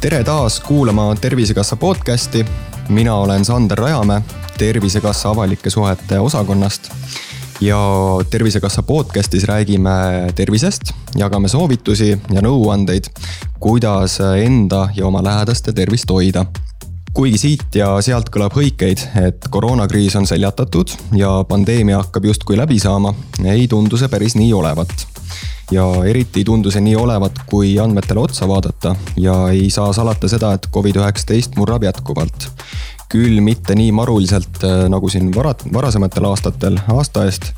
tere taas kuulama Tervisekassa podcasti. mina olen Sander Rajamäe Tervisekassa avalike suhete osakonnast. ja Tervisekassa podcastis räägime tervisest, jagame soovitusi ja nõuandeid, kuidas enda ja oma lähedaste tervist hoida kuigi siit ja sealt kõlab hõikeid, et koroonakriis on seljatatud ja pandeemia hakkab justkui läbi saama, ei tundu see päris nii olevat ja eriti ei tundu see nii olevat, kui andmetele otsa vaadata ja ei saa salata seda, et Covid-19 murrab jätkuvalt. küll mitte nii maruliselt äh, nagu siin vara, varasematel aastatel, aasta eest,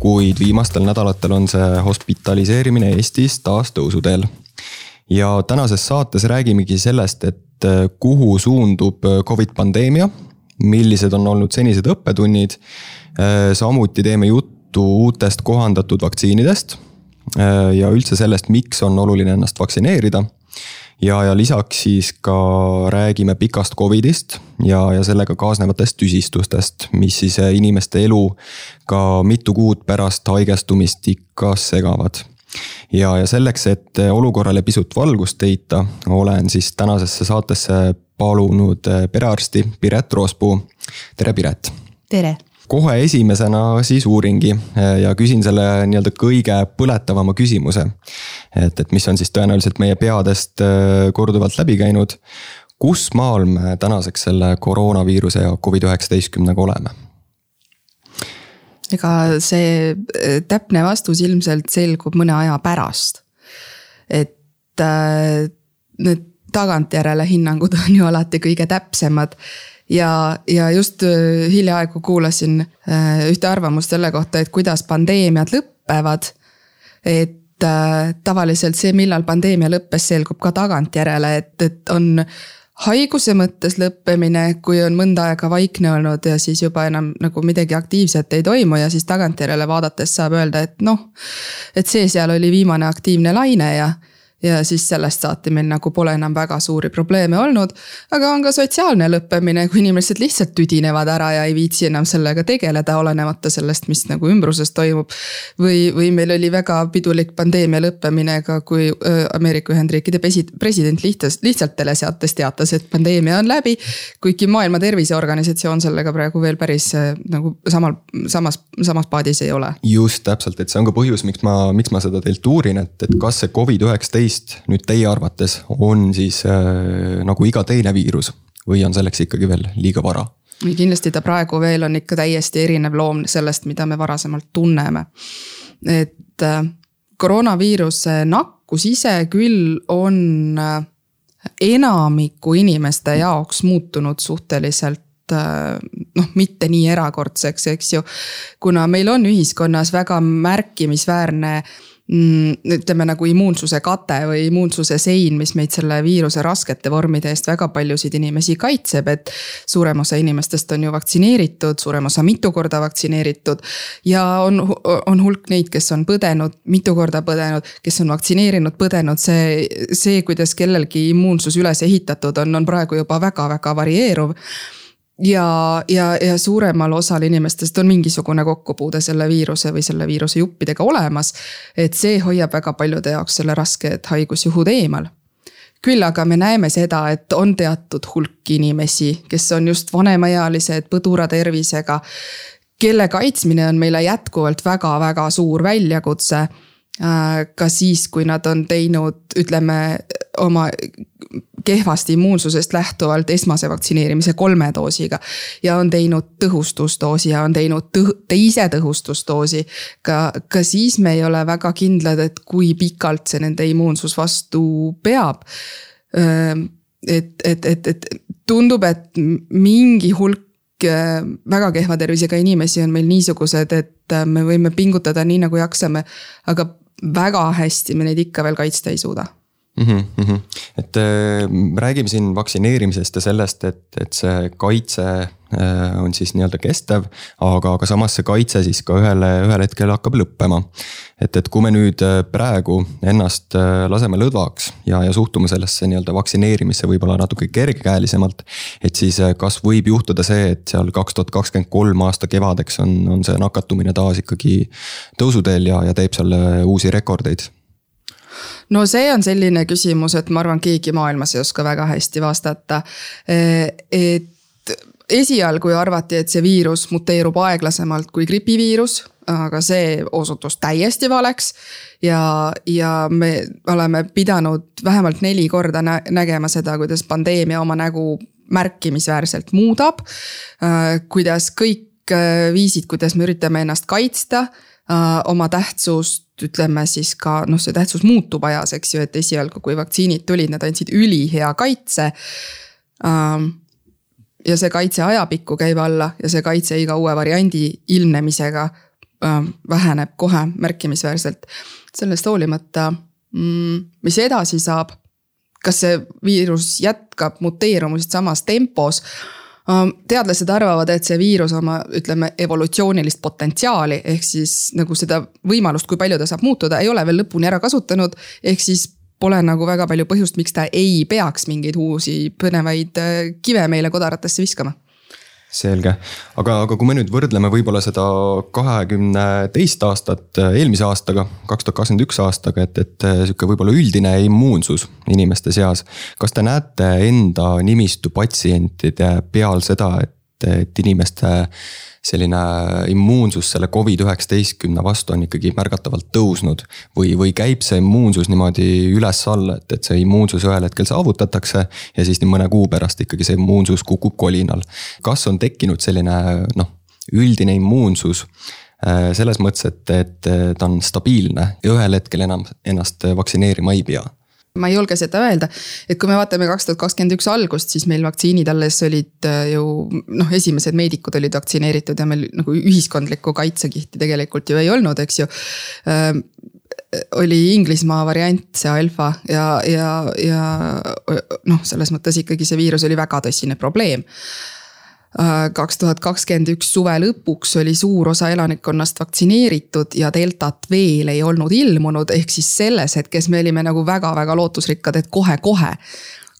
kuid viimastel nädalatel on see hospitaliseerimine Eestis taas tõusuteel. Ja tänases saates räägimegi sellest, et äh, kuhu suundub äh, Covid pandeemia, millised on olnud senised õppetunnid. samuti teeme juttu uutest kohandatud vaktsiinidest Äh, ja üldse sellest, miks on oluline ennast vaktsineerida. ja, ja lisaks siis ka räägime pikast Covidist ja, ja sellega kaasnevatest tüsistustest, mis siis äh, inimeste elu ka mitu kuud pärast haigestumist ikka segavad ja, ja selleks, et olukorrale pisut valgust heita, olen siis tänasesse saatesse palunud äh, perearsti Piret Roospuu. tere, Piret. tere kohe esimesena siis uuringi eh, ja küsin selle nii-öelda kõige põletavama küsimuse. et, et mis on siis tõenäoliselt meie peadest korduvalt läbi käinud. kus maal me tänaseks selle koroonaviiruse ja Covid-19-ga oleme? Ega see eh, täpne vastus ilmselt selgub mõne aja pärast. et need tagantjärele hinnangud on ju alati kõige täpsemad ja, ja just äh, hiljaaegu kuulasin äh, ühte arvamust selle kohta, et kuidas pandeemiad lõpevad. et äh, tavaliselt see, millal pandeemia lõppes, selgub ka tagantjärele, et, et on haiguse mõttes lõppemine, kui on mõnda aega vaikne olnud ja siis juba enam nagu midagi aktiivset ei toimu ja siis tagantjärele vaadates saab öelda, et noh. et see seal oli viimane aktiivne laine ja ja siis sellest saati meil nagu pole enam väga suuri probleeme olnud. aga on ka sotsiaalne lõppemine, kui inimesed lihtsalt tüdinevad ära ja ei viitsi enam sellega tegeleda, olenemata sellest, mis nagu ümbruses toimub. või, või meil oli väga pidulik pandeemia lõppemine ka, kui Ameerika Ühendriikide president lihtsalt, lihtsalt telesaates teatas, et pandeemia on läbi. kuigi Maailma Terviseorganisatsioon sellega praegu veel päris nagu samal, samas, samas paadis ei ole. just täpselt, et see on ka põhjus, miks ma, miks ma seda teilt uurin, et, et kas see Covid-19 teist nüüd teie arvates on siis äh, nagu iga teine viirus või on selleks ikkagi veel liiga vara? kindlasti ta praegu veel on ikka täiesti erinev loom sellest, mida me varasemalt tunneme. et äh, koroonaviiruse nakkus ise küll on äh, enamiku inimeste jaoks muutunud suhteliselt äh, noh, mitte nii erakordseks, eks ju. kuna meil on ühiskonnas väga märkimisväärne äh, ütleme nagu immuunsuse kate või immuunsuse sein, mis meid selle viiruse raskete vormide eest väga paljusid inimesi kaitseb, et. suurem osa inimestest on ju vaktsineeritud, suurem osa mitu korda vaktsineeritud. ja on, on hulk neid, kes on põdenud, mitu korda põdenud, kes on vaktsineerinud, põdenud, see, see, kuidas kellelgi immuunsus üles ehitatud on, on praegu juba väga-väga varieeruv ja, ja, ja suuremal osal inimestest on mingisugune kokkupuude selle viiruse või selle viiruse juppidega olemas. et see hoiab väga paljude jaoks selle rasked haigusjuhud eemal. küll aga me näeme seda, et on teatud hulk inimesi, kes on just vanemaealised, põdura tervisega. kelle kaitsmine on meile jätkuvalt väga-väga suur väljakutse ka siis, kui nad on teinud, ütleme oma kehvasti immuunsusest lähtuvalt esmase vaktsineerimise kolme doosiga. ja on teinud tõhustusdoosi ja on teinud tõh teise tõhustusdoosi. ka, ka siis me ei ole väga kindlad, et kui pikalt see nende immuunsus vastu peab. et, et, et, et tundub, et mingi hulk väga kehva tervisega inimesi on meil niisugused, et me võime pingutada nii nagu jaksame. aga väga hästi me neid ikka veel kaitsta ei suuda mm. -hmm. et äh, räägime siin vaktsineerimisest ja sellest, et, et see kaitse äh, on siis nii-öelda kestev. aga, aga samas see kaitse siis ka ühele, ühel hetkel hakkab lõppema. et, et kui me nüüd äh, praegu ennast äh, laseme lõdvaks ja, ja suhtume sellesse nii-öelda vaktsineerimisse võib-olla natuke kergekäelisemalt. et siis äh, kas võib juhtuda see, et seal kaks tuhat kakskümmend kolm aasta kevadeks on, on see nakatumine taas ikkagi tõusuteel ja, ja teeb seal uusi rekordeid no see on selline küsimus, et ma arvan, keegi maailmas ei oska väga hästi vastata. et esialgu ju arvati, et see viirus muteerub aeglasemalt kui gripiviirus, aga see osutus täiesti valeks. ja, ja me oleme pidanud vähemalt neli korda nä nägema seda, kuidas pandeemia oma nägu märkimisväärselt muudab. kuidas kõik viisid, kuidas me üritame ennast kaitsta oma tähtsust ütleme siis ka noh, see tähtsus muutub ajas, eks ju, et esialgu, kui vaktsiinid tulid, nad andsid ülihea kaitse. Ähm, ja see kaitse ajapikku käib alla ja see kaitse iga uue variandi ilmnemisega ähm, väheneb kohe märkimisväärselt. sellest hoolimata, mm, mis edasi saab? kas see viirus jätkab muteerumist samas tempos? Teadlased arvavad, et see viirus oma, ütleme, evolutsioonilist potentsiaali ehk siis nagu seda võimalust, kui palju ta saab muutuda, ei ole veel lõpuni ära kasutanud. ehk siis pole nagu väga palju põhjust, miks ta ei peaks mingeid uusi põnevaid äh, kive meile kodaratesse viskama selge, aga, aga kui me nüüd võrdleme võib-olla seda kahekümne teist aastat äh, eelmise aastaga, kaks tuhat kakskümmend üks aastaga, et, et äh, sihuke võib-olla üldine immuunsus inimeste seas. kas te näete enda nimistu patsientide peal seda, et, et inimeste selline immuunsus selle Covid-19 vastu on ikkagi märgatavalt tõusnud. või, või käib see immuunsus niimoodi üles-alla, et, et see immuunsus ühel hetkel saavutatakse ja siis mõne kuu pärast ikkagi see immuunsus kukub kolinal. kas on tekkinud selline noh, üldine immuunsus äh, selles mõttes, et, et ta on stabiilne ja ühel hetkel enam ennast vaktsineerima ei pea ma ei julge seda öelda, et kui me vaatame kaks tuhat kakskümmend üks algust, siis meil vaktsiinid alles olid äh, ju noh, esimesed meedikud olid vaktsineeritud ja meil nagu ühiskondlikku kaitsekihti tegelikult ju ei olnud, eks ju. Ähm, oli Inglismaa variant, see alfa ja, ja, ja noh, selles mõttes ikkagi see viirus oli väga tõsine probleem kaks tuhat kakskümmend üks suve lõpuks oli suur osa elanikkonnast vaktsineeritud ja deltat veel ei olnud ilmunud, ehk siis selles hetkes me olime nagu väga-väga lootusrikkad, et kohe-kohe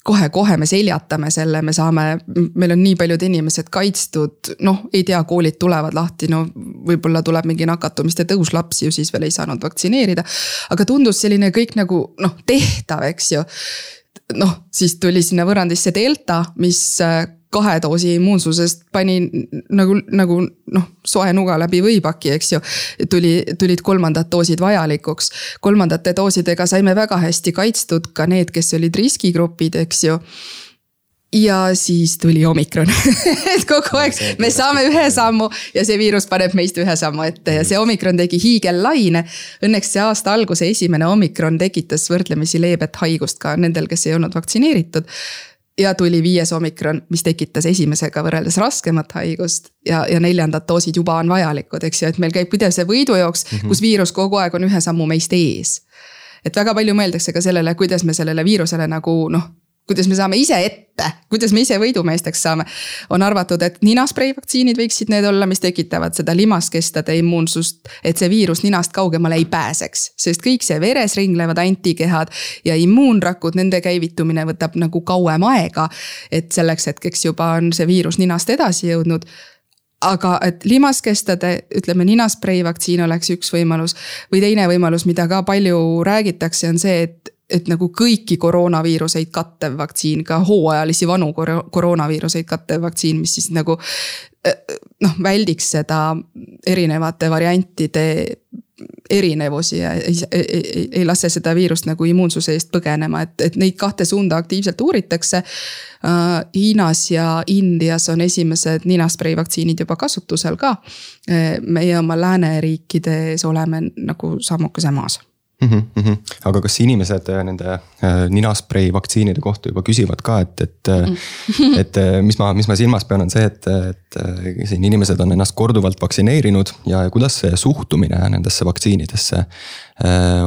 kohe-kohe me seljatame selle, me saame, meil on nii paljud inimesed kaitstud, noh, ei tea, koolid tulevad lahti, no võib-olla tuleb mingi nakatumiste tõus, lapsi ju siis veel ei saanud vaktsineerida. aga tundus selline kõik nagu noh, tehtav, eks ju. noh, siis tuli sinna võrrandisse delta, mis kahe doosi immuunsusest pani nagu, nagu noh, soe nuga läbi võipaki, eks ju. tuli, tulid kolmandad doosid vajalikuks. kolmandate doosidega saime väga hästi kaitstud ka need, kes olid riskigrupid, eks ju ja siis tuli omikron et kogu aeg me saame ühe sammu ja see viirus paneb meist ühe sammu ette ja see omikron tegi hiigellaine. Õnneks see aasta alguse esimene omikron tekitas võrdlemisi leebet haigust ka nendel, kes ei olnud vaktsineeritud ja tuli viies omikron, mis tekitas esimesega võrreldes raskemat haigust ja, ja neljandad doosid juba on vajalikud, eks ju, et meil käib pidev see võidujooks mm, -hmm. kus viirus kogu aeg on ühe sammu meist ees. et väga palju mõeldakse ka sellele, kuidas me sellele viirusele nagu noh, kuidas me saame ise ette, kuidas me ise võidumeesteks saame. on arvatud, et ninasprei vaktsiinid võiksid need olla, mis tekitavad seda limaskestade immuunsust, et see viirus ninast kaugemale ei pääseks. sest kõik see veres ringlevad antikehad ja immuunrakud, nende käivitumine võtab nagu kauem aega. et selleks hetkeks juba on see viirus ninast edasi jõudnud aga et limaskestade, ütleme ninasprei vaktsiin oleks üks võimalus. või teine võimalus, mida ka palju räägitakse, on see, et et nagu kõiki koroonaviiruseid kattev vaktsiin, ka hooajalisi vanu koroonaviiruseid kattev vaktsiin, mis siis nagu eh, noh, väldiks seda erinevate variantide erinevusi ja ei, ei, ei lase seda viirust nagu immuunsuse eest põgenema, et, et neid kahte suunda aktiivselt uuritakse. Uh, Hiinas ja Indias on esimesed ninasprei vaktsiinid juba kasutusel ka. meie oma lääneriikides oleme nagu sammukese maas mm. -hmm. aga kas inimesed äh, nende äh, ninasprei vaktsiinide kohta juba küsivad ka, et, et mm, -hmm. et mis ma, mis ma silmas pean, on see, et, et siin inimesed on ennast korduvalt vaktsineerinud ja kuidas see suhtumine nendesse vaktsiinidesse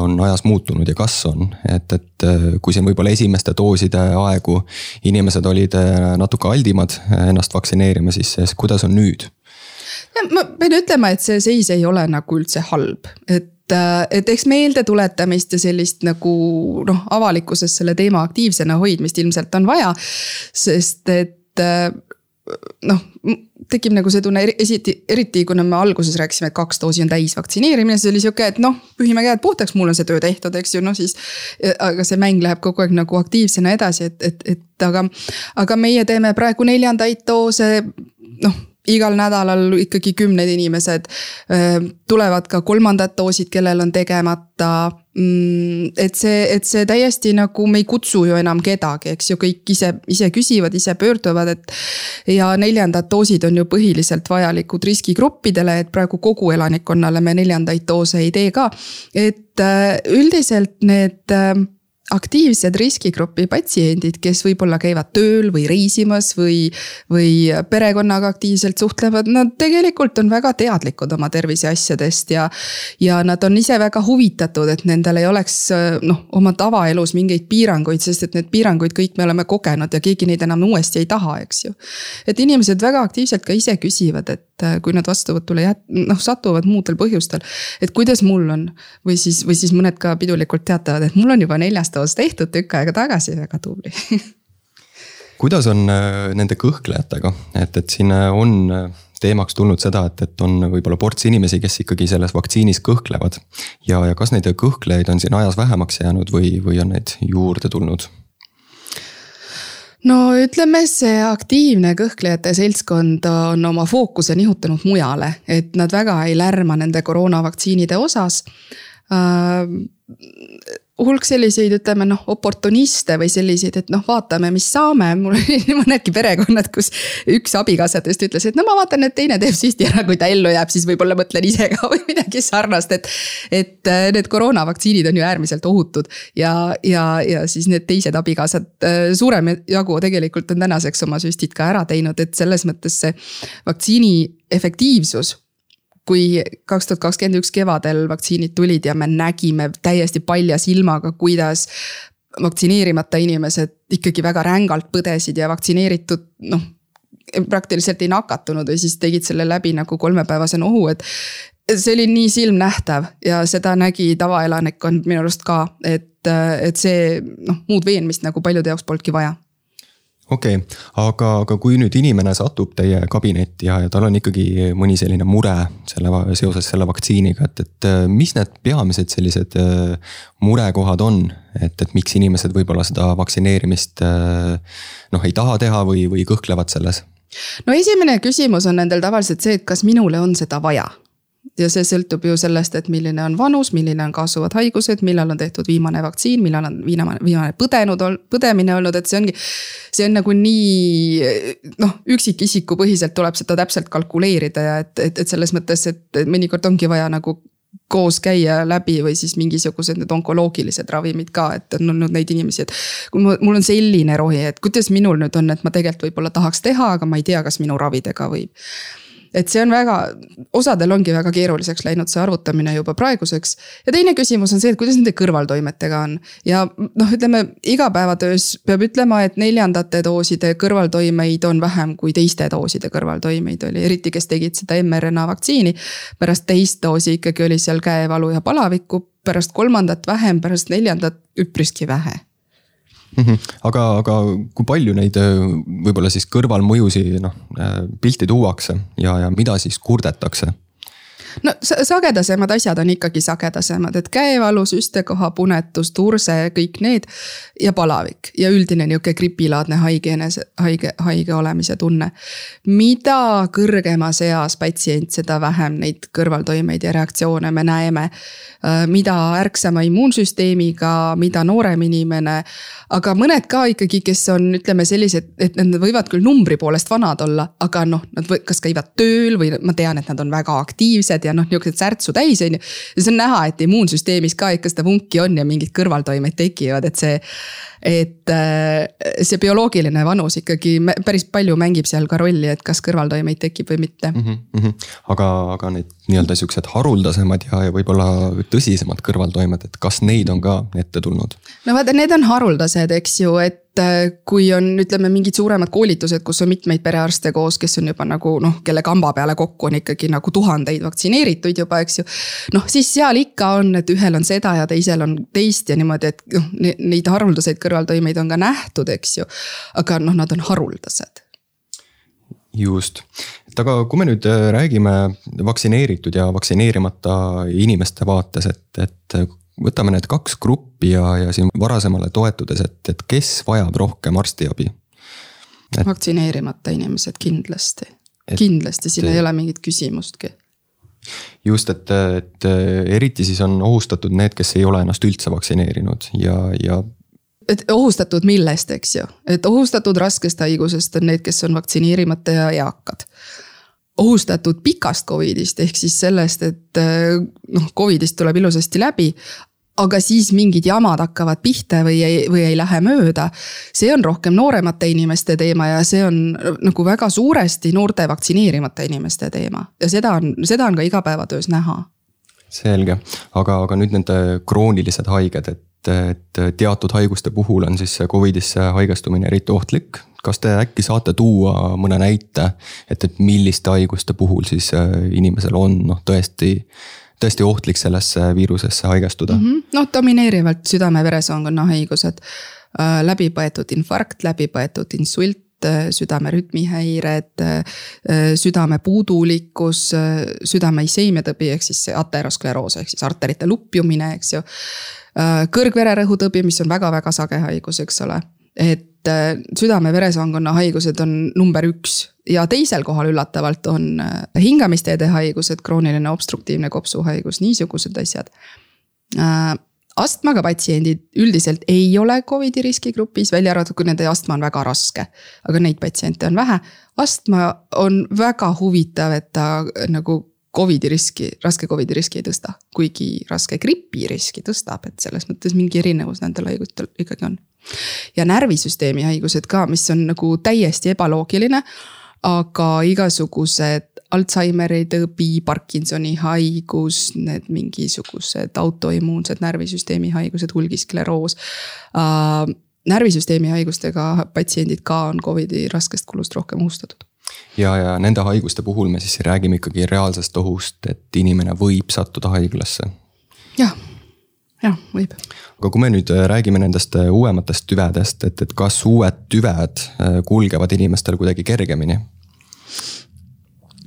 on ajas muutunud ja kas on, et, et kui siin võib-olla esimeste dooside aegu inimesed olid natuke aldimad ennast vaktsineerima, siis, siis kuidas on nüüd? ma pean ütlema, et see seis ei ole nagu üldse halb, et Äh, et eks meeldetuletamist ja sellist nagu noh, avalikkuses selle teema aktiivsena hoidmist ilmselt on vaja. sest et äh, noh, tekib nagu see tunne, esiti, eriti kuna me alguses rääkisime, et kaks doosi on täis vaktsineerimine, siis oli sihuke, et noh, pühime käed puhtaks, mul on see töö tehtud, eks ju, noh siis. aga see mäng läheb kogu aeg nagu aktiivsena edasi, et, et, et aga, aga meie teeme praegu neljandaid doose, noh igal nädalal ikkagi kümned inimesed. tulevad ka kolmandad doosid, kellel on tegemata. Mm, et see, et see täiesti nagu me ei kutsu ju enam kedagi, eks ju, kõik ise, ise küsivad, ise pöörduvad, et. ja neljandad doosid on ju põhiliselt vajalikud riskigruppidele, et praegu kogu elanikkonnale me neljandaid doose ei tee ka. et üldiselt need aktiivsed riskigrupi patsiendid, kes võib-olla käivad tööl või reisimas või, või perekonnaga aktiivselt suhtlevad, nad tegelikult on väga teadlikud oma terviseasjadest ja. ja nad on ise väga huvitatud, et nendel ei oleks noh, oma tavaelus mingeid piiranguid, sest et need piiranguid kõik me oleme kogenud ja keegi neid enam uuesti ei taha, eks ju. et inimesed väga aktiivselt ka ise küsivad, et kui nad vastuvõtule jät-, noh satuvad muudel põhjustel. et kuidas mul on või siis, või siis mõned ka pidulikult teatavad, et mul on juba neljas doos tehtud tükk aega tagasi, väga tubli kuidas on äh, nende kõhklejatega, et, et siin äh, on äh, teemaks tulnud seda, et, et on võib-olla ports inimesi, kes ikkagi selles vaktsiinis kõhklevad. ja, ja kas neid kõhklejaid on siin ajas vähemaks jäänud või, või on neid juurde tulnud? No ütleme, see aktiivne kõhklejate seltskond on oma fookuse nihutanud mujale, et nad väga ei lärma nende koroonavaktsiinide osas. Äh, hulk selliseid, ütleme noh, oportuniste või selliseid, et noh, vaatame, mis saame. mul oli mõnedki perekonnad, kus üks abikaasadest ütles, et no ma vaatan, et teine teeb süsti ära, kui ta ellu jääb, siis võib-olla mõtlen ise ka või midagi sarnast, et. et äh, need koroonavaktsiinid on ju äärmiselt ohutud ja, ja, ja siis need teised abikaasad, äh, suurem jagu tegelikult on tänaseks oma süstid ka ära teinud, et selles mõttes see vaktsiini efektiivsus kui kaks tuhat kakskümmend üks kevadel vaktsiinid tulid ja me nägime täiesti palja silmaga, kuidas vaktsineerimata inimesed ikkagi väga rängalt põdesid ja vaktsineeritud noh, praktiliselt ei nakatunud või siis tegid selle läbi nagu kolmepäevase nohu, et see oli nii silmnähtav ja seda nägi tavaelanikkond minu arust ka, et, et see noh, muud veenmist nagu paljude jaoks polnudki vaja okei okay., aga, aga kui nüüd inimene satub teie kabinetti ja, ja tal on ikkagi mõni selline mure selle, seoses selle vaktsiiniga, et, et mis need peamised sellised äh, murekohad on, et, et miks inimesed võib-olla seda vaktsineerimist äh, noh, ei taha teha või, või kõhklevad selles? no esimene küsimus on nendel tavaliselt see, et kas minule on seda vaja ja see sõltub ju sellest, et milline on vanus, milline on kaasuvad haigused, millal on tehtud viimane vaktsiin, millal on viimane, viimane põdenud, põdemine olnud, et see ongi. see on nagu nii noh, üksikisiku põhiselt tuleb seda täpselt kalkuleerida ja et, et, et selles mõttes, et mõnikord ongi vaja nagu koos käia läbi või siis mingisugused need onkoloogilised ravimid ka, et on olnud neid inimesi, et. kui mul on selline rohi, et kuidas minul nüüd on, et ma tegelikult võib-olla tahaks teha, aga ma ei tea, kas minu ravidega võib et see on väga, osadel ongi väga keeruliseks läinud see arvutamine juba praeguseks. ja teine küsimus on see, et kuidas nende kõrvaltoimetega on ja noh, ütleme igapäevatöös peab ütlema, et neljandate dooside kõrvaltoimeid on vähem kui teiste dooside kõrvaltoimeid oli, eriti kes tegid seda mRNA vaktsiini. pärast teist doosi ikkagi oli seal käevalu ja palavikku, pärast kolmandat vähem, pärast neljandat üpriski vähe mm. -hmm. aga, aga kui palju neid äh, võib-olla siis kõrvalmõjusi noh äh, pilti tuuakse ja, ja mida siis kurdetakse? No sagedasemad asjad on ikkagi sagedasemad, et käevalu, süstekoha punetus, turse, kõik need. ja palavik ja üldine nihuke gripilaadne haige enese, haige, haige olemise tunne. mida kõrgemas eas patsient, seda vähem neid kõrvaltoimeid ja reaktsioone me näeme. Äh, mida ärksama immuunsüsteemiga, mida noorem inimene. aga mõned ka ikkagi, kes on, ütleme sellised, et nad võivad küll numbri poolest vanad olla, aga noh, nad kas käivad tööl või ma tean, et nad on väga aktiivsed ja noh, niisugused särtsu täis, on ju. ja see on näha, et immuunsüsteemis ka ikka seda vunki on ja mingid kõrvaltoimed tekivad, et see. et äh, see bioloogiline vanus ikkagi päris palju mängib seal ka rolli, et kas kõrvaltoimeid tekib või mitte mm. -hmm. aga, aga need nii-öelda siuksed haruldasemad ja, ja võib-olla tõsisemad kõrvaltoimed, et kas neid on ka ette tulnud? no vaata, need on haruldased, eks ju, et kui on, ütleme mingid suuremad koolitused, kus on mitmeid perearste koos, kes on juba nagu noh, kelle kamba peale kokku on ikkagi nagu tuhandeid vaktsineerituid juba, eks ju. noh, siis seal ikka on, et ühel on seda ja teisel on teist ja niimoodi, et noh, neid haruldaseid kõrvaltoimeid on ka nähtud, eks ju. aga noh, nad on haruldased just, et aga kui me nüüd äh, räägime vaktsineeritud ja vaktsineerimata inimeste vaates, et, et võtame need kaks gruppi ja, ja siin varasemale toetudes, et, et kes vajab rohkem arstiabi? Et... vaktsineerimata inimesed kindlasti, kindlasti, siin ei ole mingit küsimustki. just, et, et eriti siis on ohustatud need, kes ei ole ennast üldse vaktsineerinud ja, ja et ohustatud millest, eks ju, et ohustatud raskest haigusest on need, kes on vaktsineerimata ja eakad ohustatud pikast Covidist ehk siis sellest, et eh, noh, Covidist tuleb ilusasti läbi. aga siis mingid jamad hakkavad pihta või ei, või ei lähe mööda. see on rohkem nooremate inimeste teema ja see on nagu väga suuresti noorte vaktsineerimata inimeste teema ja seda on, seda on ka igapäevatöös näha. selge, aga, aga nüüd nende kroonilised haiged, et et teatud haiguste puhul on siis Covidisse haigestumine eriti ohtlik, kas te äkki saate tuua mõne näite, et, et milliste haiguste puhul siis äh, inimesel on noh, tõesti tõesti ohtlik sellesse viirusesse haigestuda mm -hmm.? noh, domineerivalt südame-veresoonkonna haigused, äh, läbipõetud infarkt, läbipõetud insult, äh, südame rütmihäired, südame puudulikkus, südame iseemiatõbi ehk siis ateroskleroos ehk siis arterite lupjumine, eks ju. kõrgvererõhutõbi, mis on väga-väga sage haigus, eks ole, et et äh, südame-veresoonkonna haigused on number üks ja teisel kohal üllatavalt on äh, hingamisteede haigused, krooniline obstruktiivne kopsuhaigus, niisugused asjad. Äh, astmaga patsiendid üldiselt ei ole Covidi riskigrupis, välja arvatud, kui nende astma on väga raske. aga neid patsiente on vähe. astma on väga huvitav, et ta nagu Covidi riski, raske Covidi riski ei tõsta, kuigi raske gripi riski tõstab, et selles mõttes mingi erinevus nendel haigustel ikkagi on ja närvisüsteemi haigused ka, mis on nagu täiesti ebaloogiline. aga igasugused Alžeimeri tõbi, Parkinsoni haigus, need mingisugused autoimmuunsed närvisüsteemi haigused, hulgiskleroos äh,. närvisüsteemi haigustega patsiendid ka on Covidi raskest kulust rohkem ohustatud ja, ja nende haiguste puhul me siis räägime ikkagi reaalsest ohust, et inimene võib sattuda haiglasse. jah jah, võib. aga kui me nüüd äh, räägime nendest äh, uuematest tüvedest, et, et kas uued tüved äh, kulgevad inimestel kuidagi kergemini?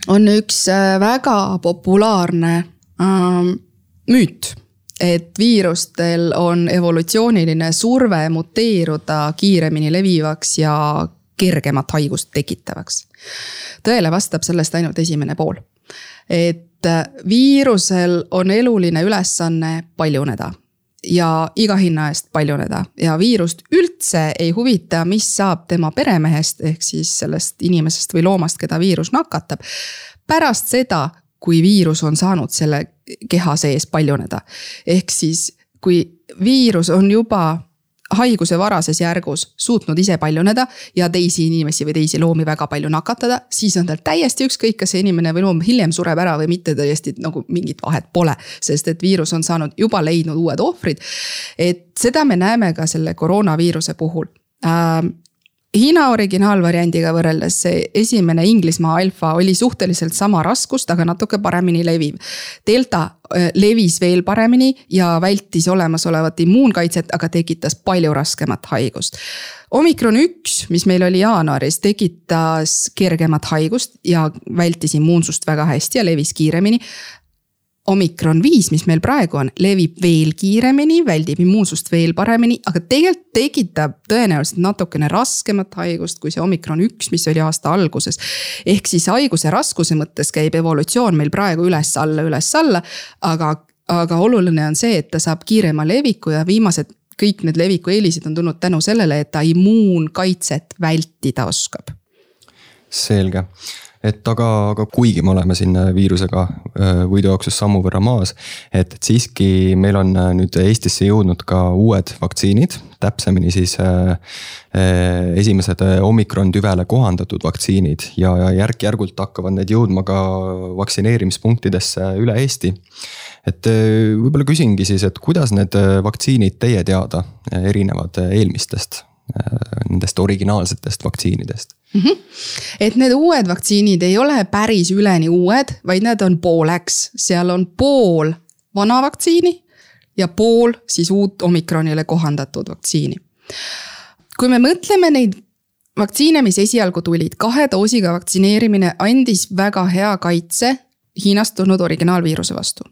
on üks väga populaarne ähm, müüt, et viirustel on evolutsiooniline surve muteeruda kiiremini levivaks ja kergemat haigust tekitavaks. Tõele vastab sellest ainult esimene pool. et viirusel on eluline ülesanne paljuneda ja iga hinna eest paljuneda ja viirust üldse ei huvita, mis saab tema peremehest ehk siis sellest inimesest või loomast, keda viirus nakatab. pärast seda, kui viirus on saanud selle keha sees paljuneda, ehk siis kui viirus on juba haiguse varases järgus suutnud ise paljuneda ja teisi inimesi või teisi loomi väga palju nakatada, siis on tal täiesti ükskõik, kas see inimene või loom hiljem sureb ära või mitte, täiesti nagu mingit vahet pole. sest et viirus on saanud juba leidnud uued ohvrid. et seda me näeme ka selle koroonaviiruse puhul äh, Hiina originaalvariandiga võrreldes see esimene Inglismaa alfa oli suhteliselt sama raskust, aga natuke paremini leviv. Delta levis veel paremini ja vältis olemasolevat immuunkaitset, aga tekitas palju raskemat haigust. Omikron üks, mis meil oli jaanuaris, tekitas kergemat haigust ja vältis immuunsust väga hästi ja levis kiiremini omikron viis, mis meil praegu on, levib veel kiiremini, väldib immuunsust veel paremini, aga tegelikult tekitab tõenäoliselt natukene raskemat haigust kui see omikron üks, mis oli aasta alguses. ehk siis haiguse raskuse mõttes käib evolutsioon meil praegu üles-alla, üles-alla, aga, aga oluline on see, et ta saab kiirema leviku ja viimased kõik need leviku eelised on tulnud tänu sellele, et ta immuunkaitset vältida oskab. selge et aga, aga kuigi me oleme siin viirusega äh, võidujooksus sammu võrra maas, et, et siiski meil on äh, nüüd Eestisse jõudnud ka uued vaktsiinid, täpsemini siis äh, äh, esimesed omikron tüvele kohandatud vaktsiinid ja, ja järk-järgult hakkavad need jõudma ka vaktsineerimispunktidesse üle Eesti. et võib-olla küsingi siis, et kuidas need vaktsiinid teie teada erinevad eelmistest, nendest originaalsetest vaktsiinidest? mm. -hmm. et need uued vaktsiinid ei ole päris üleni uued, vaid need on pooleks, seal on pool vana vaktsiini ja pool siis uut omikronile kohandatud vaktsiini. kui me mõtleme neid vaktsiine, mis esialgu tulid, kahe doosiga vaktsineerimine andis väga hea kaitse Hiinast tulnud originaalviiruse vastu.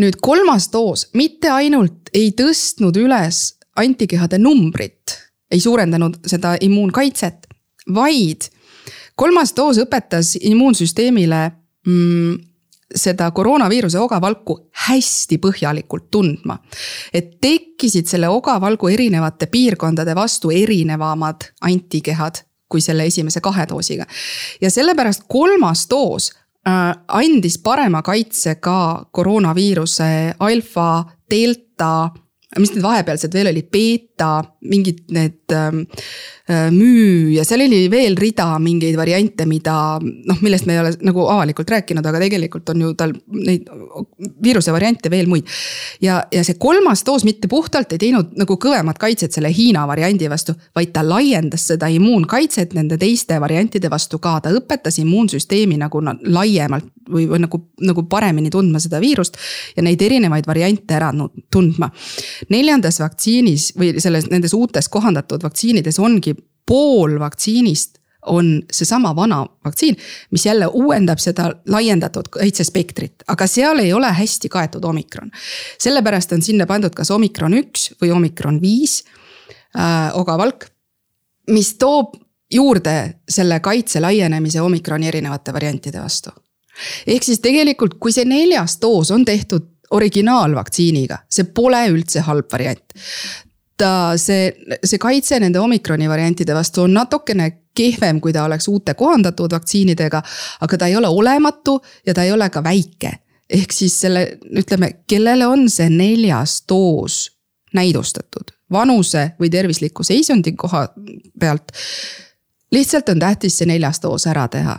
nüüd kolmas doos mitte ainult ei tõstnud üles antikehade numbrit, ei suurendanud seda immuunkaitset, vaid kolmas doos õpetas immuunsüsteemile mm, seda koroonaviiruse ogavalku hästi põhjalikult tundma. et tekkisid selle ogavalgu erinevate piirkondade vastu erinevamad antikehad kui selle esimese kahe doosiga. ja sellepärast kolmas doos äh, andis parema kaitse ka koroonaviiruse alfa, delta mis need vahepealsed veel olid, beeta, mingid need ähm, äh, müü ja seal oli veel rida mingeid variante, mida noh, millest me ei ole nagu avalikult rääkinud, aga tegelikult on ju tal neid viiruse variante veel muid. ja, ja see kolmas doos mitte puhtalt ei teinud nagu kõvemat kaitset selle Hiina variandi vastu, vaid ta laiendas seda immuunkaitset nende teiste variantide vastu ka, ta õpetas immuunsüsteemi nagu laiemalt või, või nagu, nagu paremini tundma seda viirust ja neid erinevaid variante ära tundma neljandas vaktsiinis või selles, nendes uutes kohandatud vaktsiinides ongi pool vaktsiinist on seesama vana vaktsiin, mis jälle uuendab seda laiendatud kaitsespektrit, aga seal ei ole hästi kaetud omikron. sellepärast on sinna pandud kas omikron üks või omikron viis äh, ogavalk, mis toob juurde selle kaitse laienemise omikroni erinevate variantide vastu. ehk siis tegelikult, kui see neljas doos on tehtud originaalvaktsiiniga, see pole üldse halb variant. Ta, see, see kaitse nende omikroni variantide vastu on natukene kehvem, kui ta oleks uute kohandatud vaktsiinidega, aga ta ei ole olematu ja ta ei ole ka väike. ehk siis selle, ütleme, kellele on see neljas doos näidustatud, vanuse või tervisliku seisundi koha pealt. lihtsalt on tähtis see neljas doos ära teha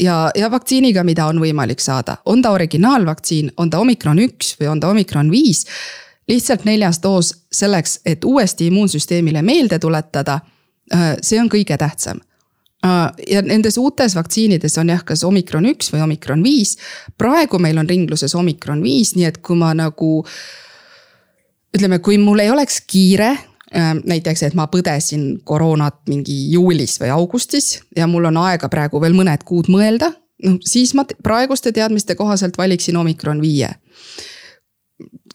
ja, ja vaktsiiniga, mida on võimalik saada, on ta originaalvaktsiin, on ta omikron üks või on ta omikron viis. Lihtsalt neljas doos selleks, et uuesti immuunsüsteemile meelde tuletada. Äh, see on kõige tähtsam. Äh, ja nendes uutes vaktsiinides on jah, kas omikron üks või omikron viis. praegu meil on ringluses omikron viis, nii et kui ma nagu ütleme, kui mul ei oleks kiire Äh, näiteks, et ma põdesin koroonat mingi juulis või augustis ja mul on aega praegu veel mõned kuud mõelda. noh, siis ma praeguste teadmiste kohaselt valiksin omikron viie.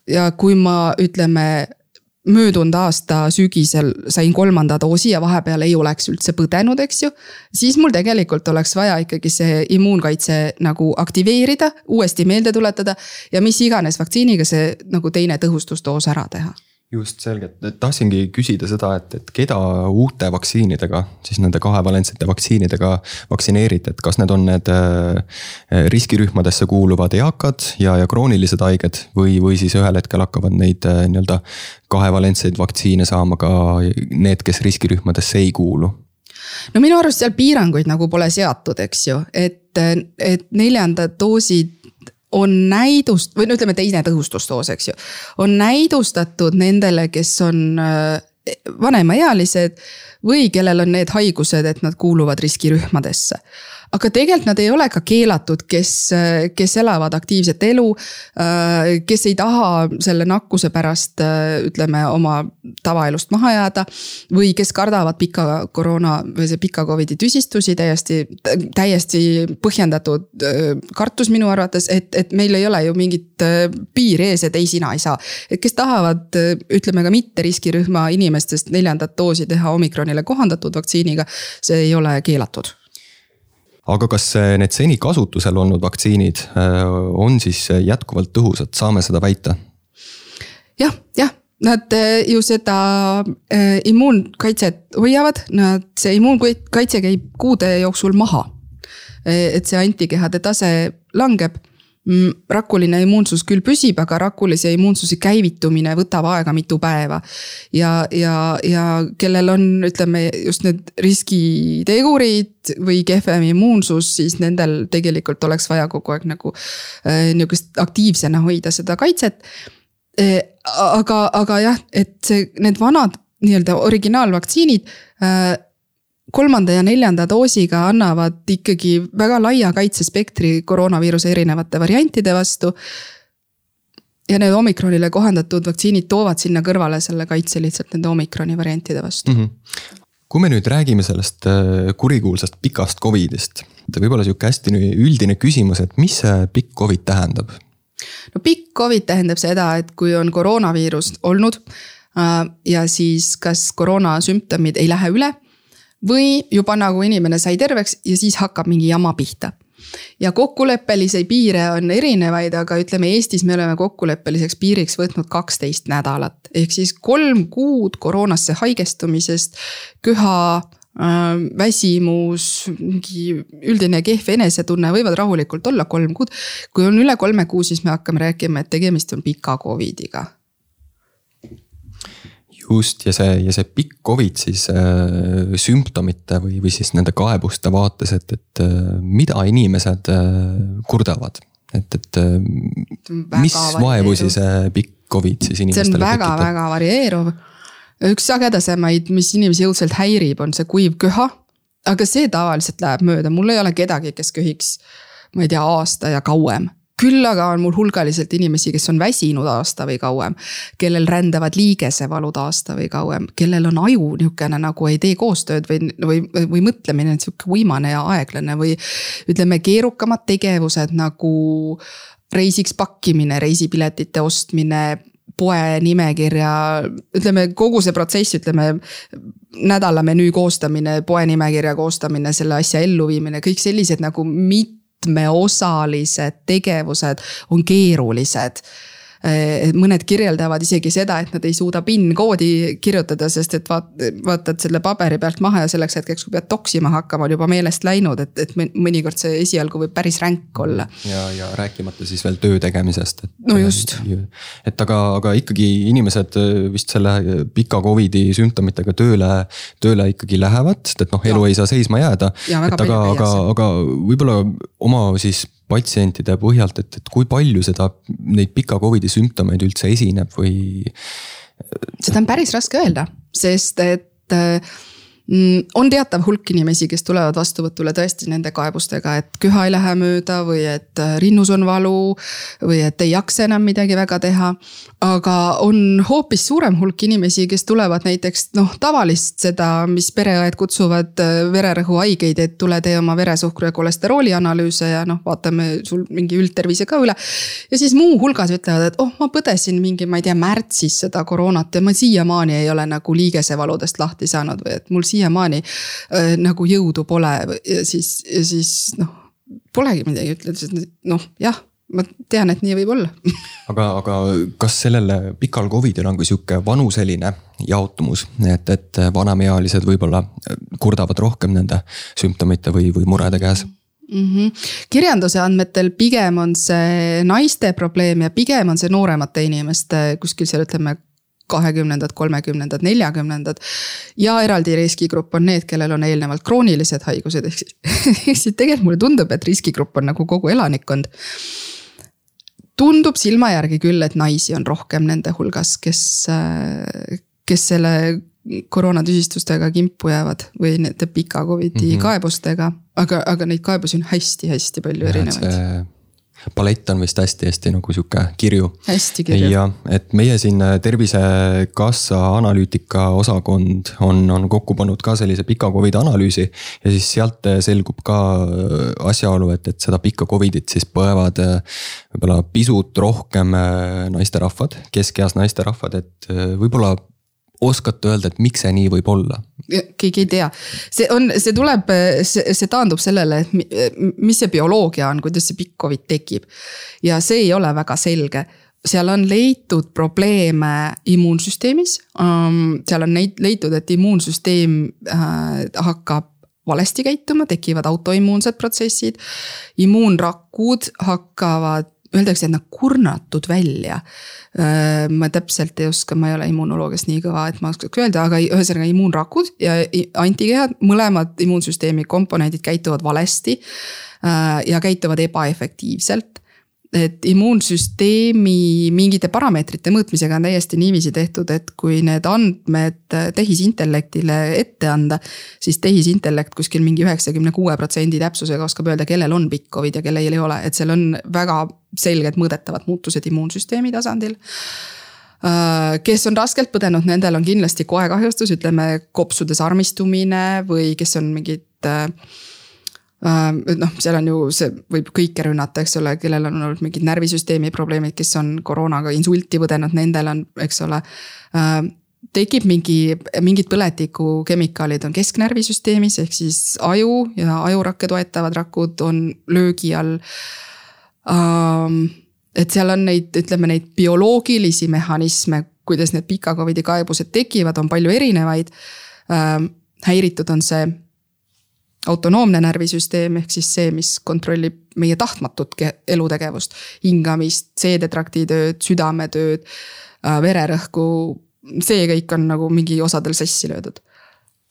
Ja kui ma ütleme möödunud aasta sügisel sain kolmanda doosi ja vahepeal ei oleks üldse põdenud, eks ju. siis mul tegelikult oleks vaja ikkagi see immuunkaitse nagu aktiveerida, uuesti meelde tuletada ja mis iganes vaktsiiniga see nagu teine tõhustusdoos ära teha just selgelt, tahtsingi küsida seda, et, et keda uute vaktsiinidega, siis nende kahevalentsete vaktsiinidega vaktsineerite, et kas need on need äh, riskirühmadesse kuuluvad eakad ja, ja kroonilised haiged või, või siis ühel hetkel hakkavad neid äh, nii-öelda kahevalentseid vaktsiine saama ka need, kes riskirühmadesse ei kuulu? no minu arust seal piiranguid nagu pole seatud, eks ju, et, et neljanda doosi on näidust- või no ütleme, teine tõhustusdoos, eks ju. on näidustatud nendele, kes on äh, vanemaealised või kellel on need haigused, et nad kuuluvad riskirühmadesse aga tegelikult nad ei ole ka keelatud, kes, kes elavad aktiivset elu. kes ei taha selle nakkuse pärast, ütleme, oma tavaelust maha jääda. või kes kardavad pika koroona või see pika Covidi tüsistusi täiesti, täiesti põhjendatud kartus minu arvates, et, et meil ei ole ju mingit piiri ees, et ei, sina ei saa. et kes tahavad, ütleme ka mitte riskirühma inimestest neljandat doosi teha omikronile kohandatud vaktsiiniga, see ei ole keelatud aga kas need seni kasutusel olnud vaktsiinid äh, on siis jätkuvalt tõhusad, saame seda väita? jah, jah, nad ju seda immuunkaitset hoiavad, nad, see immuunkaitse käib kuude jooksul maha. Et see antikehade tase langeb rakuline immuunsus küll püsib, aga rakulise immuunsuse käivitumine võtab aega mitu päeva. ja, ja, ja kellel on, ütleme just need riskitegurid või kehvem immuunsus, siis nendel tegelikult oleks vaja kogu aeg nagu äh, nihukest aktiivsena hoida seda kaitset äh,. aga, aga jah, et see, need vanad nii-öelda originaalvaktsiinid äh, kolmanda ja neljanda doosiga annavad ikkagi väga laia kaitsespektri koroonaviiruse erinevate variantide vastu. ja need omikronile kohandatud vaktsiinid toovad sinna kõrvale selle kaitse lihtsalt nende omikroni variantide vastu mm. -hmm. kui me nüüd räägime sellest äh, kurikuulsast pikast Covidist, võib-olla sihuke hästi üldine küsimus, et mis see pikk Covid tähendab? no pikk Covid tähendab seda, et kui on koroonaviirus olnud äh, ja siis kas koroona sümptomid ei lähe üle või juba nagu inimene sai terveks ja siis hakkab mingi jama pihta ja kokkuleppelisi piire on erinevaid, aga ütleme Eestis me oleme kokkuleppeliseks piiriks võtnud kaksteist nädalat. ehk siis kolm kuud koroonasse haigestumisest, köha äh,, väsimus, mingi üldine kehv enesetunne võivad rahulikult olla kolm kuud. kui on üle kolme kuu, siis me hakkame rääkima, et tegemist on pika Covidiga just ja see ja see pikk Covid siis äh, sümptomite või, või siis nende kaebuste vaates, et, et äh, mida inimesed äh, kurdavad, et, et äh, mis vaevusi see pikk Covid siis inimestele tekitab? see on väga-väga varieeruv. üks sagedasemaid, mis inimesi õudselt häirib, on see kuiv köha. aga see tavaliselt läheb mööda, mul ei ole kedagi, kes köhiks, ma ei tea, aasta ja kauem küll aga on mul hulgaliselt inimesi, kes on väsinud aasta või kauem, kellel rändavad liigesevalud aasta või kauem, kellel on aju niisugune nagu ei tee koostööd või, või, või mõtlemine on sihuke uimane ja aeglane või ütleme, keerukamad tegevused nagu reisiks pakkimine, reisipiletite ostmine poe nimekirja, ütleme kogu see protsess, ütleme nädala menüü koostamine, poe nimekirja koostamine, selle asja elluviimine, kõik sellised nagu mit-, mitmeosalised tegevused on keerulised mõned kirjeldavad isegi seda, et nad ei suuda PIN-koodi kirjutada, sest et vaat-, vaatad selle paberi pealt maha ja selleks hetkeks, kui pead toksima hakkama, on juba meelest läinud, et, et mõnikord see esialgu võib päris ränk olla. ja, ja rääkimata siis veel töö tegemisest, et. no just. et aga, aga ikkagi inimesed vist selle pika Covidi sümptomitega tööle, tööle ikkagi lähevad, sest et noh, elu ja. ei saa seisma jääda. et aga, aga, aga võib-olla oma siis patsientide põhjalt, et, et kui palju seda, neid pika Covidi sümptomeid üldse esineb või? seda on päris raske öelda, sest et äh, on teatav hulk inimesi, kes tulevad vastuvõtule tõesti nende kaebustega, et köha ei lähe mööda või et äh, rinnus on valu või et ei jaksa enam midagi väga teha. aga on hoopis suurem hulk inimesi, kes tulevad näiteks noh, tavalist seda, mis pereõed kutsuvad äh, vererõhuhaigeid, et tule tee oma veresuhkru ja kolesterooli analüüse ja noh, vaatame sul mingi üldtervise ka üle. ja siis muuhulgas ütlevad, et oh, ma põdesin mingi, ma ei tea, märtsis seda koroonat ja ma siiamaani ei ole nagu liigesevaludest lahti saanud või et mul siiamaani äh, nagu jõudu pole siis, siis noh, polegi midagi, ütled, et noh, jah ma tean, et nii võib olla aga, aga kas sellele pikal Covidil on ka sihuke vanuseline jaotumus, et, et vanemaealised võib-olla kurdavad rohkem nende sümptomite või, või murede käes? Mm -hmm. kirjanduse andmetel pigem on see naiste probleem ja pigem on see nooremate inimeste kuskil seal ütleme kahekümnendad, kolmekümnendad, neljakümnendad. ja eraldi riskigrupp on need, kellel on eelnevalt kroonilised haigused, ehk siis, ehk siis tegelikult mulle tundub, et riskigrupp on nagu kogu elanikkond. tundub silma järgi küll, et naisi on rohkem nende hulgas, kes, kes selle koroonatüsistustega kimpu jäävad või nende pika Covidi mm -hmm. kaebustega, aga, aga neid kaebusi on hästi-hästi palju ja, erinevaid palett on vist hästi-hästi nagu sihuke kirju. hästi kirju. ja et meie siin äh, Tervisekassa analüütika osakond on, on kokku pannud ka sellise pika Covidi analüüsi. ja siis sealt äh, selgub ka äh, asjaolu, et, et seda pikka Covidit siis põevad võib-olla pisut rohkem naisterahvad, keskeas naisterahvad, et võib-olla oskate öelda, et miks see nii võib olla? keegi ei tea, see on, see tuleb, see, see taandub sellele, et mis see bioloogia on, kuidas see pikk Covid tekib. ja see ei ole väga selge seal on leitud probleeme immuunsüsteemis um,. seal on neid leitud, et immuunsüsteem äh, hakkab valesti käituma, tekivad autoimmuunsed protsessid. immuunrakud hakkavad öeldakse, et nad kurnatud välja. Ma täpselt ei oska, ma ei ole immunoloogiast nii kõva, et ma oskaks öelda, aga ühesõnaga immuunrakud ja antikehad, mõlemad immuunsüsteemi komponendid käituvad valesti. Ja käituvad ebaefektiivselt et immuunsüsteemi mingite parameetrite mõõtmisega on täiesti niiviisi tehtud, et kui need andmed tehisintellektile ette anda. siis tehisintellekt kuskil mingi üheksakümne kuue protsendi täpsusega oskab öelda, kellel on pikk Covid ja kellel ei ole, et seal on väga selged mõõdetavad muutused immuunsüsteemi tasandil äh, kes on raskelt põdenud, nendel on kindlasti koekahjustus, ütleme kopsude sarmistumine või kes on mingid äh, Äh, noh, seal on ju see võib kõike rünnata, eks ole, kellel on olnud mingid närvisüsteemi probleemid, kes on koroonaga insulti põdenud, nendel on, eks ole. Äh, tekib mingi, mingid põletikukemikaalid on kesknärvisüsteemis ehk siis aju ja ajurakke toetavad rakud on löögi all. Ähm, et seal on neid, ütleme neid bioloogilisi mehhanisme, kuidas need pika Covidi kaebused tekivad, on palju erinevaid. Ähm, häiritud on see autonoomne närvisüsteem ehk siis see, mis kontrollib meie tahtmatut elutegevust, hingamist, seedetrakti tööd, südametööd, äh, vererõhku. see kõik on nagu mingi osadel sassi löödud.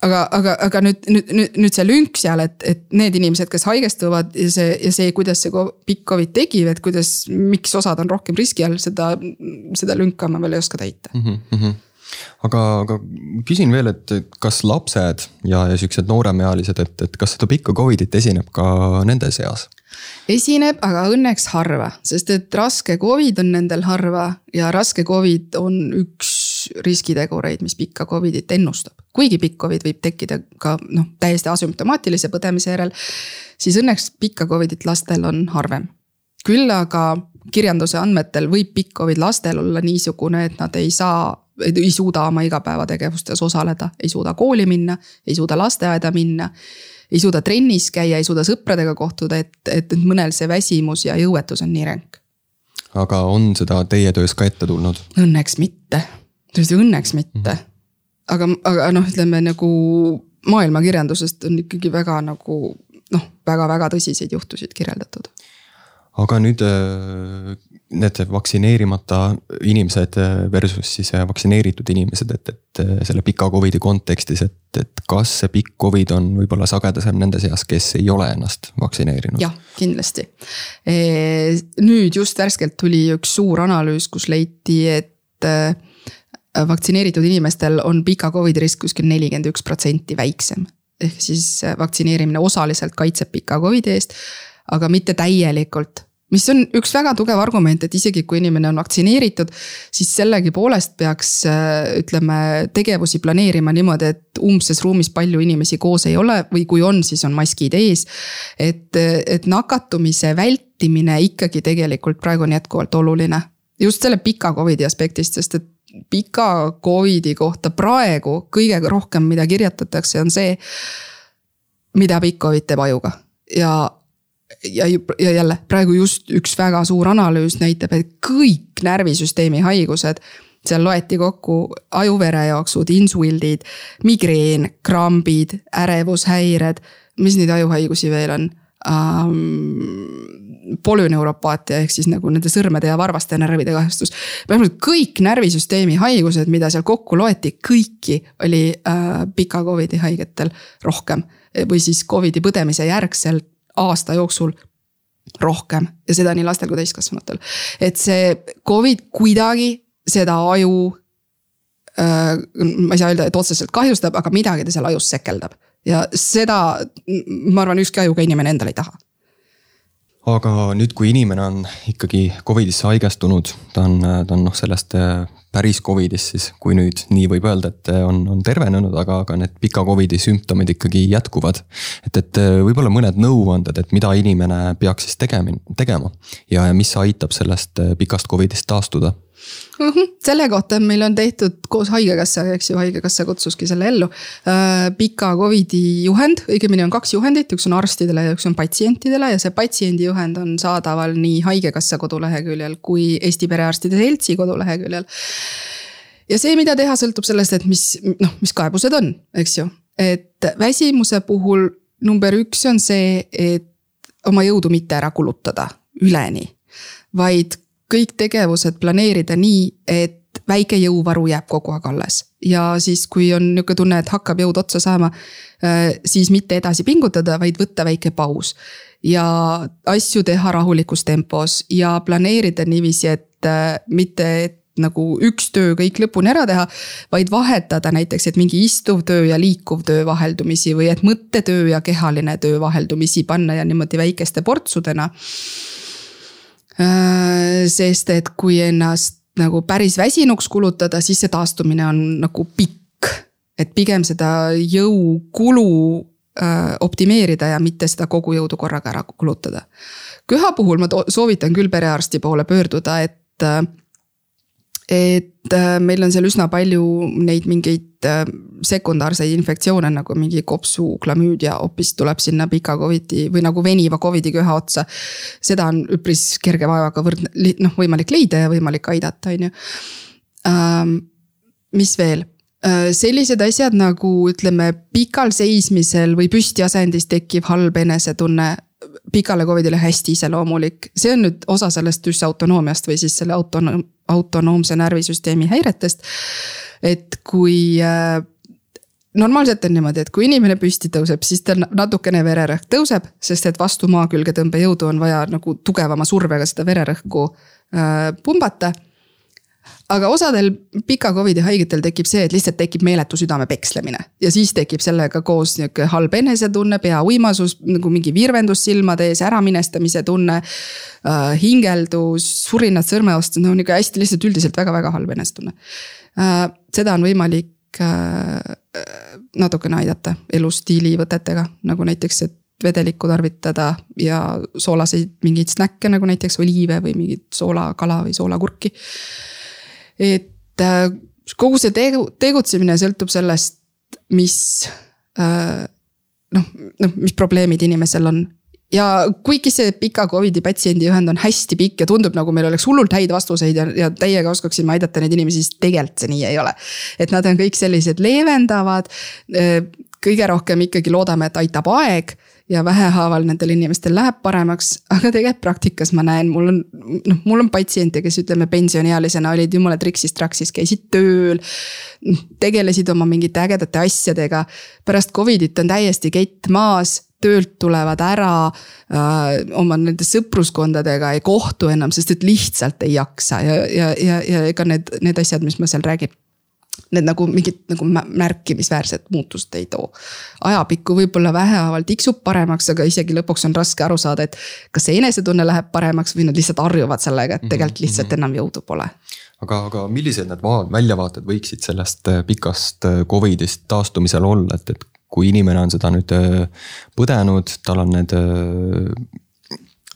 aga, aga, aga nüüd, nüüd, nüüd, nüüd see lünk seal, et, et need inimesed, kes haigestuvad ja see ja see, kuidas see pikk Covid tekib, et kuidas, miks osad on rohkem riski all, seda, seda lünka ma veel ei oska täita mm. -hmm aga, aga küsin veel, et kas lapsed ja, ja siuksed nooremealised, et, et kas seda pikka Covidit esineb ka nende seas? esineb, aga õnneks harva, sest et raske Covid on nendel harva ja raske Covid on üks riskitegureid, mis pikka Covidit ennustab. kuigi pikk Covid võib tekkida ka noh, täiesti asümptomaatilise põdemise järel, siis õnneks pikka Covidit lastel on harvem. küll aga kirjanduse andmetel võib pikk Covid lastel olla niisugune, et nad ei saa ei suuda oma igapäevategevustes osaleda, ei suuda kooli minna, ei suuda lasteaeda minna. ei suuda trennis käia, ei suuda sõpradega kohtuda, et, et, et mõnel see väsimus ja jõuetus on nii ränk. aga on seda teie töös ka ette tulnud? Õnneks mitte, tõesti õnneks mitte mm. -hmm. aga, aga noh, ütleme nagu maailmakirjandusest on ikkagi väga nagu noh, väga-väga tõsiseid juhtusid kirjeldatud aga nüüd äh, need vaktsineerimata inimesed äh, versus siis äh, vaktsineeritud inimesed, et, et selle pika Covidi kontekstis, et, et kas see pikk Covid on võib-olla sagedasem nende seas, kes ei ole ennast vaktsineerinud? jah, kindlasti. nüüd just värskelt tuli üks suur analüüs, kus leiti, et vaktsineeritud inimestel on pika Covidi risk kuskil nelikümmend üks protsenti väiksem. ehk siis vaktsineerimine osaliselt kaitseb pika Covidi eest aga mitte täielikult mis on üks väga tugev argument, et isegi kui inimene on vaktsineeritud, siis sellegipoolest peaks ütleme tegevusi planeerima niimoodi, et umbses ruumis palju inimesi koos ei ole või kui on, siis on maskid ees. et, et nakatumise vältimine ikkagi tegelikult praegu on jätkuvalt oluline. just selle pika Covidi aspektist, sest et pika Covidi kohta praegu kõige rohkem, mida kirjutatakse, on see. mida pikk Covid teeb ajuga ja ja, ja jälle praegu just üks väga suur analüüs näitab, et kõik närvisüsteemi haigused seal loeti kokku ajuverejooksud, insuldid, migreen, krambid, ärevushäired, mis neid ajuhaigusi veel on um,. polüneuropaatia ehk siis nagu nende sõrmede ja varvaste närvide kahjustus. vähemalt kõik närvisüsteemi haigused, mida seal kokku loeti, kõiki oli uh, pika Covidi haigetel rohkem. või siis Covidi põdemise järgselt aasta jooksul rohkem ja seda nii lastel kui täiskasvanutel. et see Covid kuidagi seda aju äh,. ma ei saa öelda, et otseselt kahjustab, aga midagi ta seal ajus sekeldab ja seda, ma arvan, ükski ajuga inimene endale ei taha aga nüüd, kui inimene on ikkagi Covidisse haigestunud, ta on, ta on noh, sellest äh, päris Covidist siis, kui nüüd nii võib öelda, et äh, on, on tervenenud, aga, aga need pika Covidi sümptomid ikkagi jätkuvad. et, et äh, võib-olla mõned nõuanded, et mida inimene peaks siis tegema, tegema ja mis aitab sellest pikast Covidist taastuda mm. -hmm. selle kohta meil on tehtud koos haigekassaga, eks ju, haigekassa kutsuski selle ellu äh,. pika Covidi juhend, õigemini on kaks juhendit, üks on arstidele ja üks on patsientidele ja see patsiendi juhend on saadaval nii haigekassa koduleheküljel kui Eesti Perearstide Seltsi koduleheküljel. Ja see, mida teha, sõltub sellest, et mis noh, mis kaebused on, eks ju, et väsimuse puhul number üks on see, et oma jõudu mitte ära kulutada üleni, vaid kõik tegevused planeerida nii, et väike jõuvaru jääb kogu aeg alles. ja siis, kui on nihuke tunne, et hakkab jõud otsa saama, äh, siis mitte edasi pingutada, vaid võtta väike paus. ja asju teha rahulikus tempos ja planeerida niiviisi, et äh, mitte, et nagu üks töö kõik lõpuni ära teha, vaid vahetada näiteks, et mingi istuv töö ja liikuv töö vaheldumisi või et mõttetöö ja kehaline töö vaheldumisi panna ja niimoodi väikeste portsudena. Äh, sest et kui ennast nagu päris väsinuks kulutada, siis see taastumine on nagu pikk. et pigem seda jõukulu äh, optimeerida ja mitte seda kogu jõudu korraga ära kulutada. köha puhul ma soovitan küll perearsti poole pöörduda, et äh, et äh, meil on seal üsna palju neid mingeid äh, sekundaarseid infektsioone nagu mingi kopsu, klamüüdia hoopis tuleb sinna pika Covidi või nagu veniva Covidi köha otsa. seda on üpris kerge vaevaga võrdne, noh võimalik leida ja võimalik aidata, on ju. Ähm, mis veel? Äh, sellised asjad nagu ütleme, pikal seismisel või püstiasendis tekkiv halb enesetunne pikale Covidile hästi iseloomulik, see on nüüd osa sellest düsautonoomiast või siis selle autonoom-, autonoomse närvisüsteemi häiretest. et kui äh, normaalselt on niimoodi, et kui inimene püsti tõuseb, siis tal natukene vererõhk tõuseb, sest et vastu maa külge tõmbejõudu on vaja nagu tugevama survega seda vererõhku äh, pumbata aga osadel pika Covidi haigetel tekib see, et lihtsalt tekib meeletu südame pekslemine ja siis tekib sellega koos nihuke halb enesetunne, peauimasus, nagu mingi virvendus silmade ees, äraminestamise tunne äh,. hingeldus, surinad sõrmeost, no nihuke hästi lihtsalt üldiselt väga-väga halb enesetunne äh,. seda on võimalik äh, natukene aidata elustiili võtetega, nagu näiteks, et vedelikku tarvitada ja soolaseid mingeid snäkke nagu näiteks oliive või mingit soolakala või soolakurki et äh, kogu see tegu, tegutsemine sõltub sellest, mis äh, noh, noh, mis probleemid inimesel on ja kuigi see pika Covidi patsiendiühend on hästi pikk ja tundub nagu meil oleks hullult häid vastuseid ja, ja täiega oskaksime aidata neid inimesi, siis tegelikult see nii ei ole. et nad on kõik sellised leevendavad. Äh, kõige rohkem ikkagi loodame, et aitab aeg ja vähehaaval nendel inimestel läheb paremaks, aga tegelikult praktikas ma näen, mul on, noh, mul on patsiente, kes ütleme pensioniealisena olid jumala triksis-traksis, käisid tööl. tegelesid oma mingite ägedate asjadega, pärast Covidit on täiesti kett maas töölt tulevad ära äh,, oma nende sõpruskondadega ei kohtu enam, sest et lihtsalt ei jaksa ja, ja, ja, ja ega need, need asjad, mis ma seal räägin need nagu mingit nagu märkimisväärset muutust ei too. ajapikku võib-olla vähehaaval tiksub paremaks, aga isegi lõpuks on raske aru saada, et kas see enesetunne läheb paremaks või nad lihtsalt harjuvad sellega, et tegelikult mhm, lihtsalt mhm. enam jõudu pole. aga, aga millised need väljavaated võiksid sellest äh, pikast äh, Covidist taastumisel olla, et, et kui inimene on seda nüüd äh, põdenud, tal on need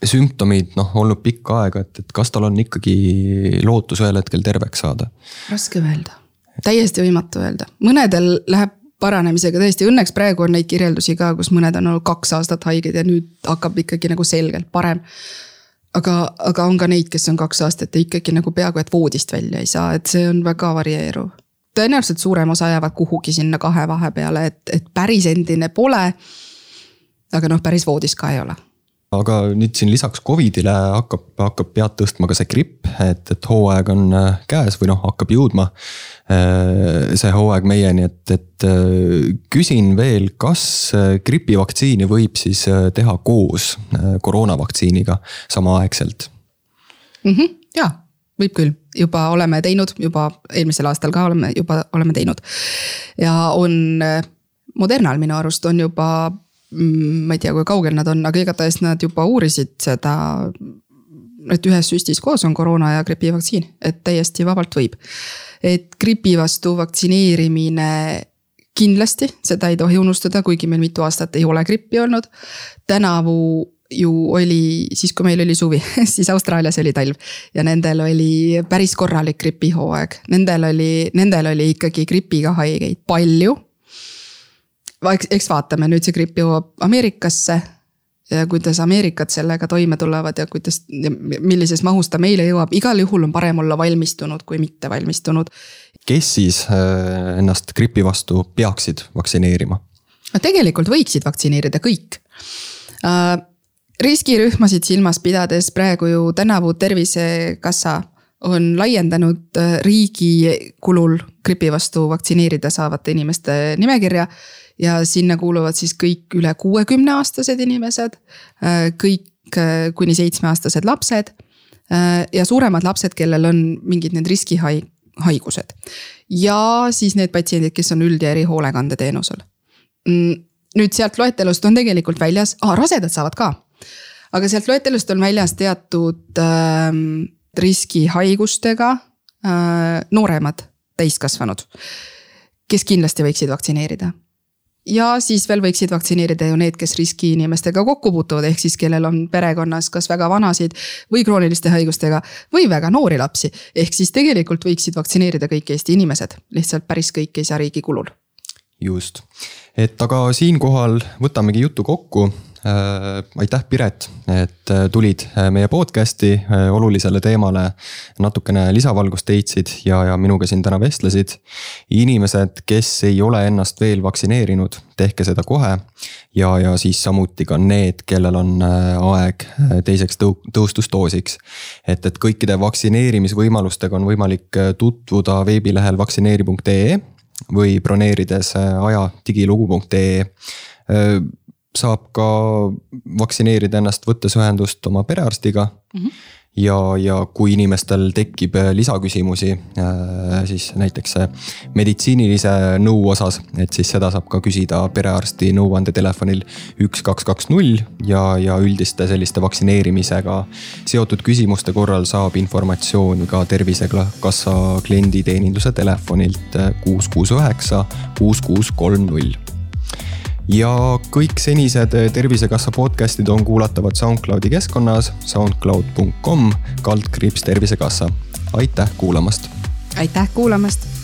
sümptomid noh olnud pikka aega, et, et kas tal on ikkagi lootus ühel hetkel terveks saada? raske öelda täiesti võimatu öelda, mõnedel läheb paranemisega tõesti, õnneks praegu on neid kirjeldusi ka, kus mõned on olnud kaks aastat haiged ja nüüd hakkab ikkagi nagu selgelt parem. aga, aga on ka neid, kes on kaks aastat ja ikkagi nagu peaaegu et voodist välja ei saa, et see on väga varieeruv. tõenäoliselt suurem osa jäävad kuhugi sinna kahe vahepeale, et, et päris endine pole. aga noh, päris voodis ka ei ole aga nüüd siin lisaks Covidile hakkab, hakkab pead tõstma ka see gripp, et, et hooaeg on äh, käes või noh, hakkab jõudma. Äh, see hooaeg meieni, et, et äh, küsin veel, kas gripivaktsiini võib siis teha koos koroonavaktsiiniga samaaegselt mm? -hmm, jaa, võib küll, juba oleme teinud, juba eelmisel aastal ka oleme juba, oleme teinud. ja on, Modernal minu arust on juba ma ei tea, kui kaugel nad on, aga igatahes nad juba uurisid seda. et ühes süstis koos on koroona ja gripivaktsiin, et täiesti vabalt võib. et gripi vastu vaktsineerimine kindlasti, seda ei tohi unustada, kuigi meil mitu aastat ei ole grippi olnud. tänavu ju oli siis, kui meil oli suvi siis Austraalias oli talv ja nendel oli päris korralik gripihooaeg. Nendel oli, nendel oli ikkagi gripiga haigeid palju eks, eks vaatame, nüüd see gripp jõuab Ameerikasse. ja kuidas Ameerikad sellega toime tulevad ja kuidas, millises mahus ta meile jõuab, igal juhul on parem olla valmistunud kui mitte valmistunud. kes siis äh, ennast gripi vastu peaksid vaktsineerima? no tegelikult võiksid vaktsineerida kõik äh, riskirühmasid silmas pidades praegu ju tänavu Tervisekassa on laiendanud äh, riigi kulul gripi vastu vaktsineerida saavate inimeste nimekirja. Ja sinna kuuluvad siis kõik üle kuuekümne aastased inimesed, äh, kõik äh, kuni seitsmeaastased lapsed ja suuremad lapsed, kellel on mingid need riskihaigused. ja siis need patsiendid, kes on üld- ja erihoolekandeteenusel. Mm, nüüd sealt loetelust on tegelikult väljas ah,, rasedad saavad ka aga sealt loetelust on väljas teatud äh, riskihaigustega äh, nooremad täiskasvanud, kes kindlasti võiksid vaktsineerida ja siis veel võiksid vaktsineerida ju need, kes riskiinimestega kokku puutuvad, ehk siis kellel on perekonnas kas väga vanasid või krooniliste haigustega või väga noori lapsi. ehk siis tegelikult võiksid vaktsineerida kõik Eesti inimesed, lihtsalt päris kõik ei saa riigi kulul. just, et aga siinkohal võtamegi jutu kokku aitäh, Piret, et äh, tulid äh, meie podcast'i olulisele teemale natukene lisavalgust heitsid ja, ja minuga siin täna vestlesid. inimesed, kes ei ole ennast veel vaktsineerinud, tehke seda kohe. ja, ja siis samuti ka need, kellel on aeg teiseks tõu-, tõustusdoosiks. et, et kõikide vaktsineerimisvõimalustega on võimalik tutvuda veebilehel vaktsineeri.ee või broneerides aja digilugu.ee saab ka vaktsineerida ennast, võttes ühendust oma perearstiga mm. -hmm. ja, ja kui inimestel tekib äh, lisaküsimusi, äh, siis näiteks äh, meditsiinilise nõu osas, et siis seda saab ka küsida perearsti nõuandetelefonil üks, kaks, kaks, null ja, ja üldiste selliste vaktsineerimisega seotud küsimuste korral saab informatsiooni ka Tervisekassa klienditeeninduse telefonilt kuus, kuus, üheksa, kuus, kuus, kolm, null ja kõik senised Tervisekassa podcast'id on kuulatavad SoundCloudi keskkonnas soundcloud.com kaldkriips Tervisekassa. aitäh kuulamast. aitäh kuulamast